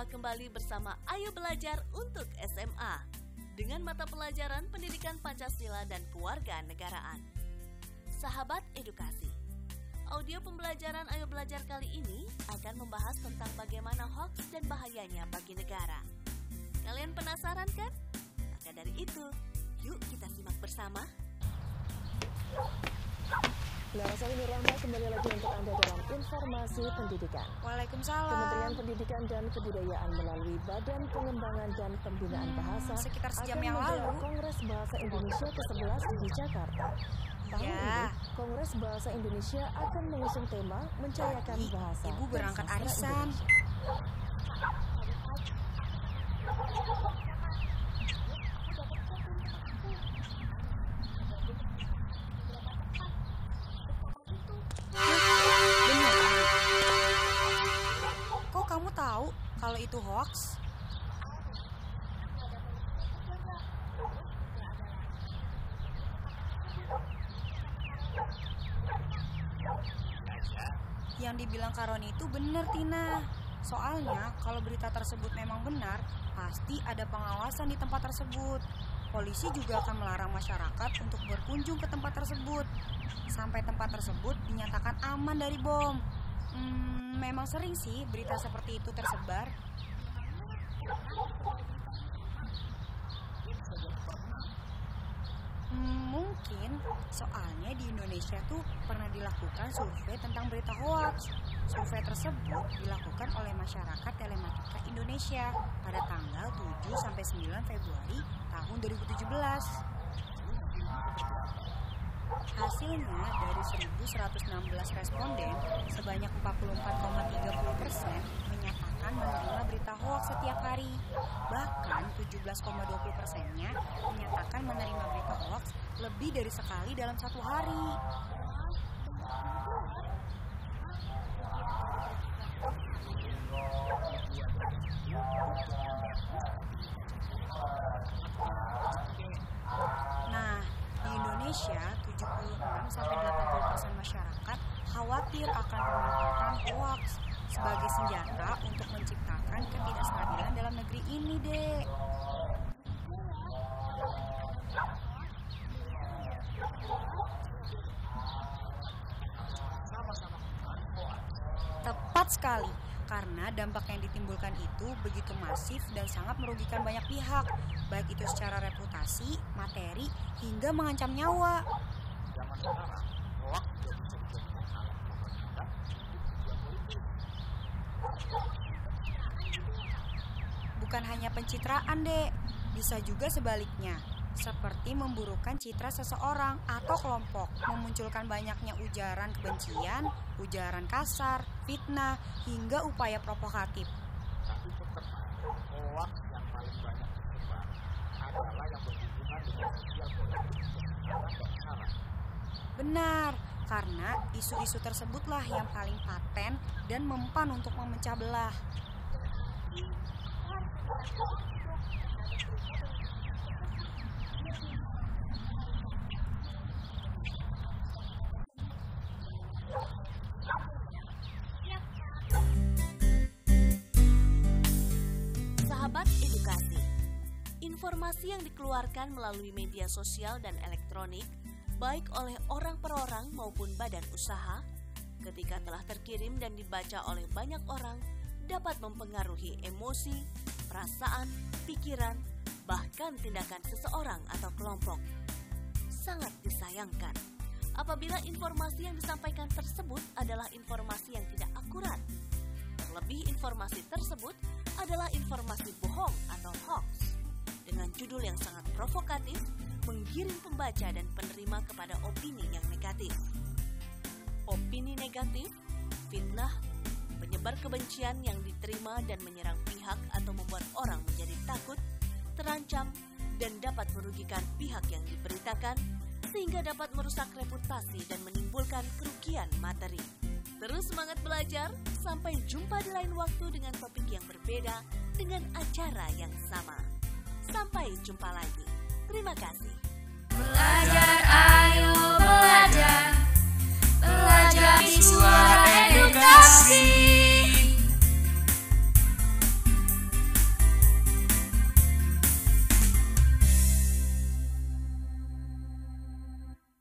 Berjumpa kembali bersama Ayo Belajar untuk SMA dengan mata pelajaran Pendidikan Pancasila dan Kewarganegaraan. Sahabat edukasi, audio pembelajaran Ayo Belajar kali ini akan membahas tentang bagaimana hoax dan bahayanya bagi negara. Kalian penasaran kan? Maka dari itu, yuk kita simak bersama. Lara Salim Rahma kembali lagi untuk Anda dalam informasi pendidikan. Waalaikumsalam. Kementerian Pendidikan dan Kebudayaan melalui Badan Pengembangan dan Pembinaan Bahasa sekitar sejam yang lalu. Kongres Bahasa Indonesia ke-11 di Jakarta. Tahun Iya. ini, Kongres Bahasa Indonesia akan mengusung tema mencayakan Tadi, bahasa. Ibu berangkat arisan. Indonesia. Itu hoax? Yang dibilang Karoni itu benar Tina. Soalnya kalau berita tersebut memang benar, pasti ada pengawasan di tempat tersebut. Polisi juga akan melarang masyarakat untuk berkunjung ke tempat tersebut sampai tempat tersebut dinyatakan aman dari bom. Hmm, memang sering sih berita seperti itu tersebar. Hmm, mungkin soalnya di Indonesia tuh pernah dilakukan survei tentang berita hoax. Survei tersebut dilakukan oleh masyarakat telematika Indonesia pada tanggal 7 sampai 9 Februari tahun 2017. Hasilnya dari 1.116 responden, sebanyak 44,30 persen menyatakan menerima berita hoax setiap hari. Bahkan 17,20 persennya menyatakan menerima berita hoax lebih dari sekali dalam satu hari. Nah, di Indonesia 76 sampai 80 persen masyarakat khawatir akan pemanfaatan hoax sebagai senjata untuk menciptakan ketidakstabilan dalam negeri ini, Dek. Tepat sekali, karena dampak yang ditimbulkan itu begitu masif dan sangat merugikan banyak pihak, baik itu secara reputasi, materi, hingga mengancam nyawa. Bukan hanya pencitraan, Dek. Bisa juga sebaliknya. Seperti memburukan citra seseorang atau kelompok, memunculkan banyaknya ujaran kebencian, ujaran kasar, fitnah, hingga upaya provokatif. tapi tetap hoax yang paling banyak tersebar adalah yang berhubungan dengan sosial politik sekarang dan sekarang. Benar, karena isu-isu tersebutlah yang paling paten dan mempan untuk memecah belah. Sahabat edukasi, informasi yang dikeluarkan melalui media sosial dan elektronik, baik oleh orang per orang maupun badan usaha, ketika telah terkirim dan dibaca oleh banyak orang, dapat mempengaruhi emosi, perasaan, pikiran, bahkan tindakan seseorang atau kelompok. Sangat disayangkan apabila informasi yang disampaikan tersebut adalah informasi yang tidak akurat. Terlebih informasi tersebut adalah informasi bohong atau hoax dengan judul yang sangat provokatif menggiring pembaca dan penerima kepada opini yang negatif. Opini negatif, fitnah, penyebar kebencian yang diterima dan menyerang pihak atau membuat orang menjadi takut, terancam, dan dapat merugikan pihak yang diberitakan sehingga dapat merusak reputasi dan menimbulkan kerugian materi. Terus semangat belajar, sampai jumpa di lain waktu dengan topik yang berbeda dengan acara yang sama. Sampai jumpa lagi. Terima kasih. Belajar, ayo belajar. Belajar di suara.